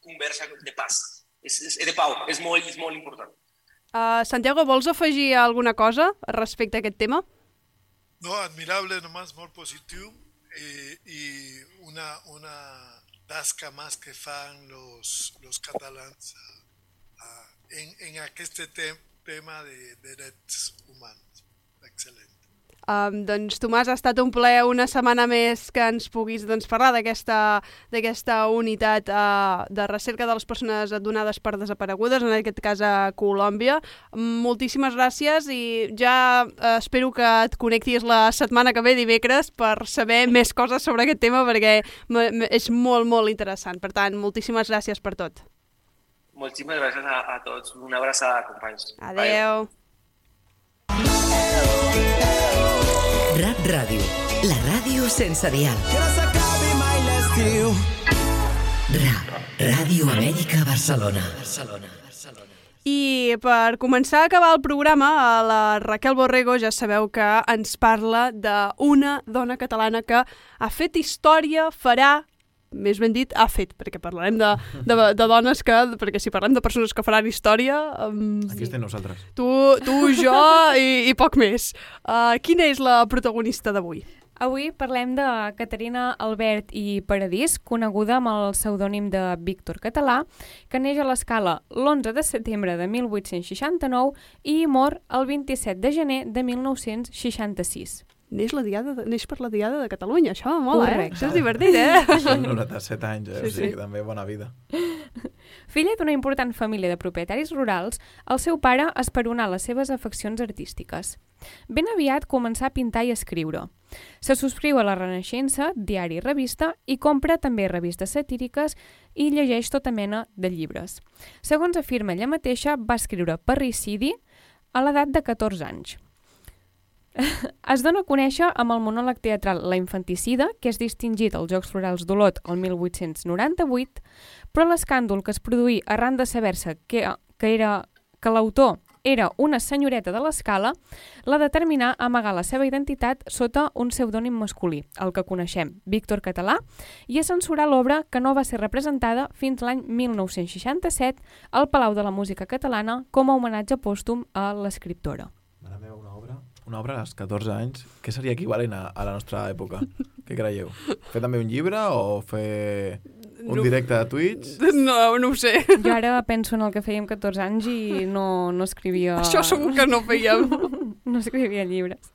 conversa de pas, és, és, de pau, és molt, és molt important. Uh, Santiago, vols afegir alguna cosa respecte a aquest tema? No, admirable, nomás molt positiu eh, i una, una tasca més que fan los, los catalans uh, en, en aquest te tema de drets humans. Excel·lent. Um, doncs, Tomàs, ha estat un plaer una setmana més que ens puguis doncs, parlar d'aquesta unitat uh, de recerca de les persones donades per desaparegudes, en aquest cas a Colòmbia. Moltíssimes gràcies i ja uh, espero que et connectis la setmana que ve, dimecres, per saber més coses sobre aquest tema, perquè és molt, molt interessant. Per tant, moltíssimes gràcies per tot. Moltíssimes gràcies a, a tots. Una abraçada, companys. Adeu. Rap Ràdio, la ràdio sense dial. Rap, Ràdio Amèrica Barcelona. Barcelona. I per començar a acabar el programa, la Raquel Borrego ja sabeu que ens parla d'una dona catalana que ha fet història, farà més ben dit, ha fet, perquè parlarem de, de, de dones que, perquè si parlem de persones que faran història... Um, Aquí estem nosaltres. Tu, tu jo i, i poc més. Uh, quina és la protagonista d'avui? Avui parlem de Caterina Albert i Paradís, coneguda amb el pseudònim de Víctor Català, que neix a l'escala l'11 de setembre de 1869 i mor el 27 de gener de 1966 neix, la diada, neix per la Diada de Catalunya. Això mola, eh? Correcte. eh? Això és divertit, eh? Són 97 anys, eh? Sí, o sigui, sí. també bona vida. Filla d'una important família de propietaris rurals, el seu pare esperonà les seves afeccions artístiques. Ben aviat començà a pintar i escriure. Se subscriu a la Renaixença, diari i revista, i compra també revistes satíriques i llegeix tota mena de llibres. Segons afirma ella mateixa, va escriure Parricidi a l'edat de 14 anys. Es dona a conèixer amb el monòleg teatral La Infanticida, que és distingit als Jocs Florals d'Olot el 1898, però l'escàndol que es produí arran de saber-se que, que, era, que l'autor era una senyoreta de l'escala, la determinà amagar la seva identitat sota un pseudònim masculí, el que coneixem, Víctor Català, i a censurar l'obra que no va ser representada fins l'any 1967 al Palau de la Música Catalana com a homenatge pòstum a l'escriptora. Mare meva, una obra, als 14 anys, què seria equivalent a, a la nostra època? Què creieu? Fer també un llibre o fer un No. directe de Twitch? No, no ho sé. Jo ara penso en el que fèiem 14 anys i no, no escrivia... Això segur que no fèiem. no escrivia llibres.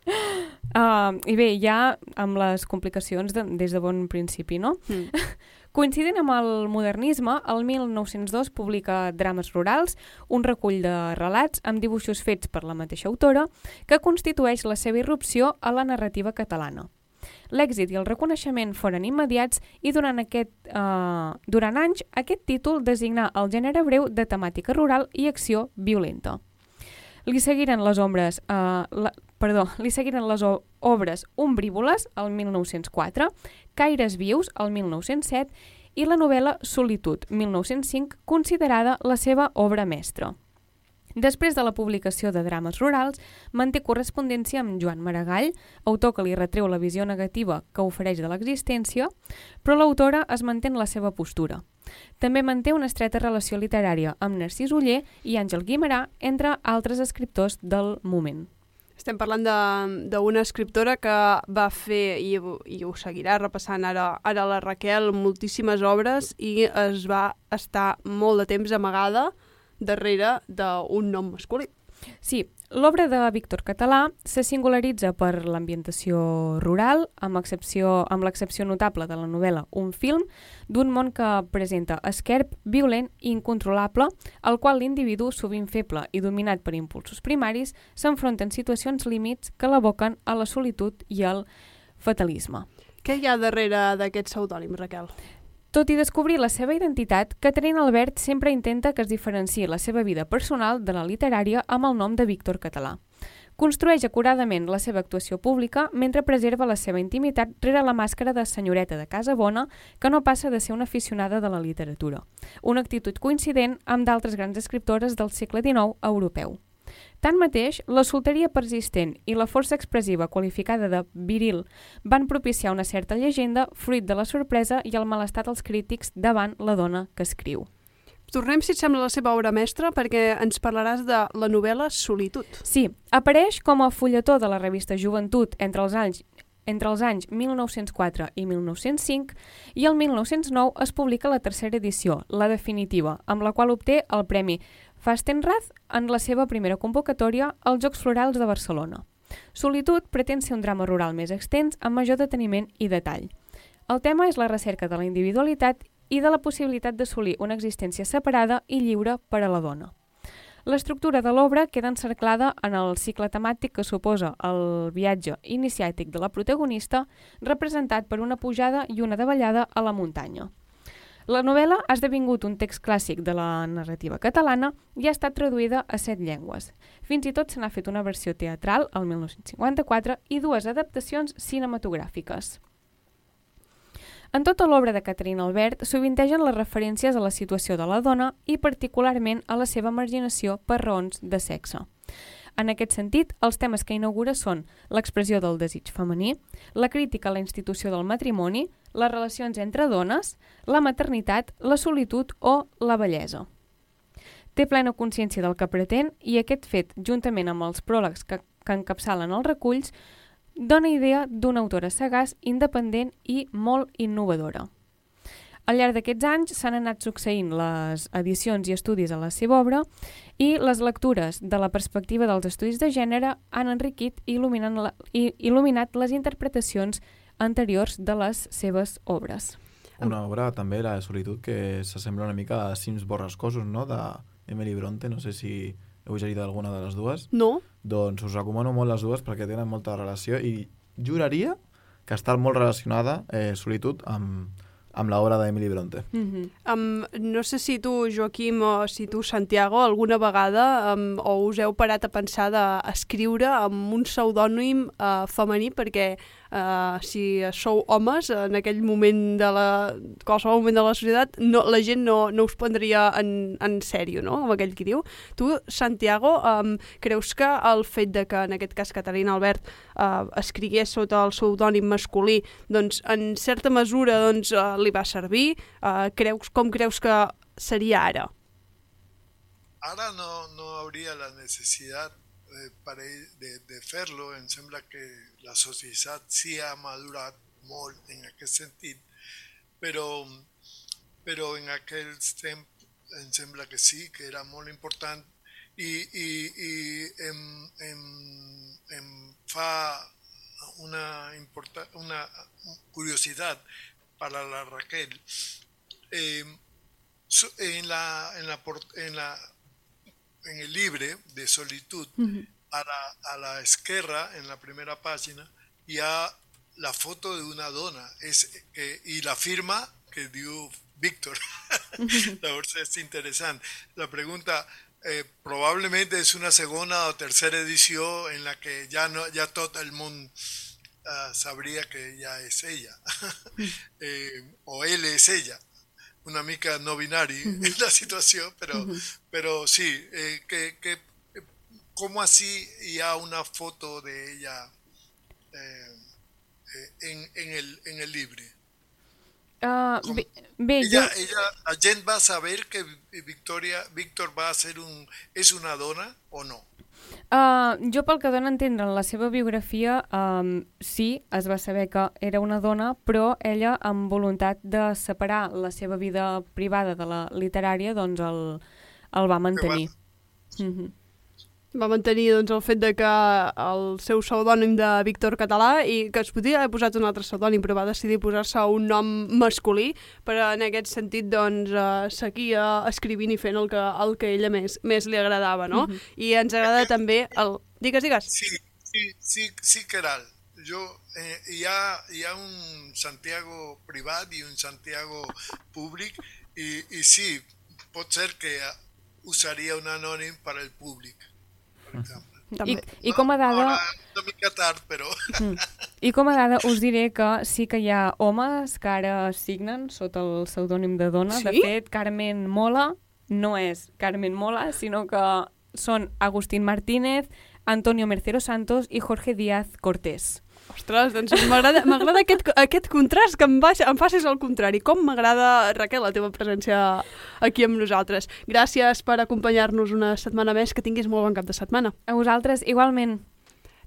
Uh, I bé, ja amb les complicacions de, des de bon principi, no? Mm. Coincidint amb el modernisme, el 1902 publica Drames rurals, un recull de relats amb dibuixos fets per la mateixa autora, que constitueix la seva irrupció a la narrativa catalana. L'èxit i el reconeixement foren immediats i durant, aquest, eh, durant anys aquest títol designà el gènere breu de temàtica rural i acció violenta. Li seguiren les ombres, eh, la, perdó, li seguiren les obres Ombrívoles, el 1904, Caires vius, el 1907, i la novel·la Solitud, 1905, considerada la seva obra mestra. Després de la publicació de drames rurals, manté correspondència amb Joan Maragall, autor que li retreu la visió negativa que ofereix de l'existència, però l'autora es manté en la seva postura. També manté una estreta relació literària amb Narcís Uller i Àngel Guimarà, entre altres escriptors del moment. Estem parlant d'una escriptora que va fer, i, i ho seguirà repassant ara, ara la Raquel, moltíssimes obres i es va estar molt de temps amagada darrere d'un nom masculí. Sí, l'obra de Víctor Català se singularitza per l'ambientació rural, amb, excepció, amb l'excepció notable de la novel·la Un film, d'un món que presenta esquerp, violent i incontrolable, al qual l'individu, sovint feble i dominat per impulsos primaris, s'enfronta en situacions límits que l'aboquen a la solitud i al fatalisme. Què hi ha darrere d'aquest pseudònim, Raquel? Tot i descobrir la seva identitat, Caterina Albert sempre intenta que es diferenciï la seva vida personal de la literària amb el nom de Víctor Català. Construeix acuradament la seva actuació pública mentre preserva la seva intimitat rere la màscara de senyoreta de casa bona que no passa de ser una aficionada de la literatura. Una actitud coincident amb d'altres grans escriptores del segle XIX europeu. Tanmateix, la solteria persistent i la força expressiva qualificada de viril van propiciar una certa llegenda fruit de la sorpresa i el malestar dels crítics davant la dona que escriu. Tornem, si et sembla, a la seva obra mestra, perquè ens parlaràs de la novel·la Solitud. Sí, apareix com a fulletó de la revista Joventut entre els anys entre els anys 1904 i 1905 i el 1909 es publica la tercera edició, la definitiva, amb la qual obté el Premi Fastenrath en la seva primera convocatòria als Jocs Florals de Barcelona. Solitud pretén ser un drama rural més extens amb major deteniment i detall. El tema és la recerca de la individualitat i de la possibilitat d'assolir una existència separada i lliure per a la dona. L'estructura de l'obra queda encerclada en el cicle temàtic que suposa el viatge iniciàtic de la protagonista, representat per una pujada i una davallada a la muntanya. La novel·la ha esdevingut un text clàssic de la narrativa catalana i ha estat traduïda a set llengües. Fins i tot se n'ha fet una versió teatral, el 1954, i dues adaptacions cinematogràfiques. En tota l'obra de Caterina Albert sovintegen les referències a la situació de la dona i particularment a la seva marginació per raons de sexe. En aquest sentit, els temes que inaugura són l'expressió del desig femení, la crítica a la institució del matrimoni, les relacions entre dones, la maternitat, la solitud o la bellesa. Té plena consciència del que pretén i aquest fet, juntament amb els pròlegs que, que encapçalen els reculls, dona idea d'una autora sagaç, independent i molt innovadora. Al llarg d'aquests anys s'han anat succeint les edicions i estudis a la seva obra i les lectures de la perspectiva dels estudis de gènere han enriquit i il·luminat les interpretacions anteriors de les seves obres. Una obra també, la de Solitud, que s'assembla una mica a Cims borrascosos, no?, de Emily Bronte, no sé si heu llegit alguna de les dues. No. Doncs us recomano molt les dues perquè tenen molta relació i juraria que està molt relacionada eh, Solitud amb, amb l'obra d'Emily Bronte. Mm -hmm. um, no sé si tu, Joaquim, o si tu, Santiago, alguna vegada um, o us heu parat a pensar d'escriure amb un pseudònim uh, femení, perquè uh, si sou homes en aquell moment de la... qualsevol moment de la societat, no, la gent no, no us prendria en, en sèrio, no?, com aquell qui diu. Tu, Santiago, um, creus que el fet de que, en aquest cas, Catalina Albert uh, escrigués sota el pseudònim masculí, doncs, en certa mesura, doncs, uh, li va servir? Uh, creus, com creus que seria ara? Ara no, no hauria la necessitat eh, de, de fer-lo. Que la societat sí ha madurat molt en aquest sentit, però, però en aquell temps em sembla que sí, que era molt important i, i, i fa una, curiositat para la Raquel. Eh, en, la, en, la, en el libre de solitud, uh -huh. a, la, a la izquierda, en la primera página, ya la foto de una dona es, eh, y la firma que dio Víctor. la verdad es interesante. La pregunta eh, probablemente es una segunda o tercera edición en la que ya no ya todo el mundo uh, sabría que ella es ella eh, o él es ella una mica no binaria uh -huh. la situación pero uh -huh. sí eh, que, que como así ya una foto de ella eh, en, en, el en el libre Uh, bé, bé, ella, jo... ella, la gent va saber que Victoria, Víctor va ser un, és una dona o no? Uh, jo pel que dona a entendre en la seva biografia, um, sí, es va saber que era una dona, però ella, amb voluntat de separar la seva vida privada de la literària, doncs el, el va mantenir. Va... Mm -hmm. Va mantenir doncs, el fet de que el seu pseudònim de Víctor Català i que es podia haver posat un altre pseudònim, però va decidir posar-se un nom masculí per en aquest sentit doncs, uh, seguir escrivint i fent el que, el que a ella més, més li agradava, no? Mm -hmm. I ens agrada també el... Digues, digues. Sí, sí, sí, sí Caral. Jo, eh, hi, ha, hi ha un Santiago privat i un Santiago públic i, i sí, pot ser que usaria un anònim per al públic, per exemple. I, i com a dada... Una mica tard, però... Mm. I com a dada us diré que sí que hi ha homes que ara signen sota el pseudònim de dona. Sí? De fet, Carmen Mola no és Carmen Mola, sinó que són Agustín Martínez, Antonio Mercero Santos i Jorge Díaz Cortés. Ostres, doncs m'agrada aquest, aquest contrast, que em, baix, em facis el contrari. Com m'agrada, Raquel, la teva presència aquí amb nosaltres. Gràcies per acompanyar-nos una setmana més, que tinguis molt bon cap de setmana. A vosaltres, igualment.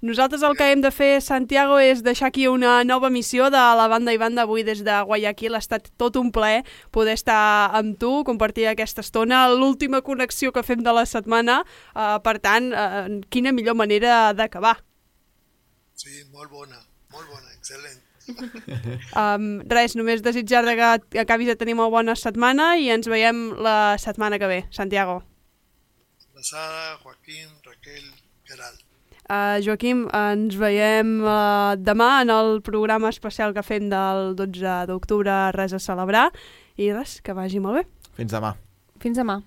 Nosaltres el que hem de fer, Santiago, és deixar aquí una nova missió de la banda i banda avui des de Guayaquil. Ha estat tot un plaer poder estar amb tu, compartir aquesta estona, l'última connexió que fem de la setmana. Uh, per tant, uh, quina millor manera d'acabar. Sí, molt bona, molt bona, excel·lent. um, res, només desitjar que acabis de tenir molt bona setmana i ens veiem la setmana que ve. Santiago. Abraçada, Joaquín, Raquel, Gerald. Uh, Joaquim, ens veiem uh, demà en el programa especial que fem del 12 d'octubre, res a celebrar. I res, que vagi molt bé. Fins demà. Fins demà.